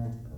Mm-hmm.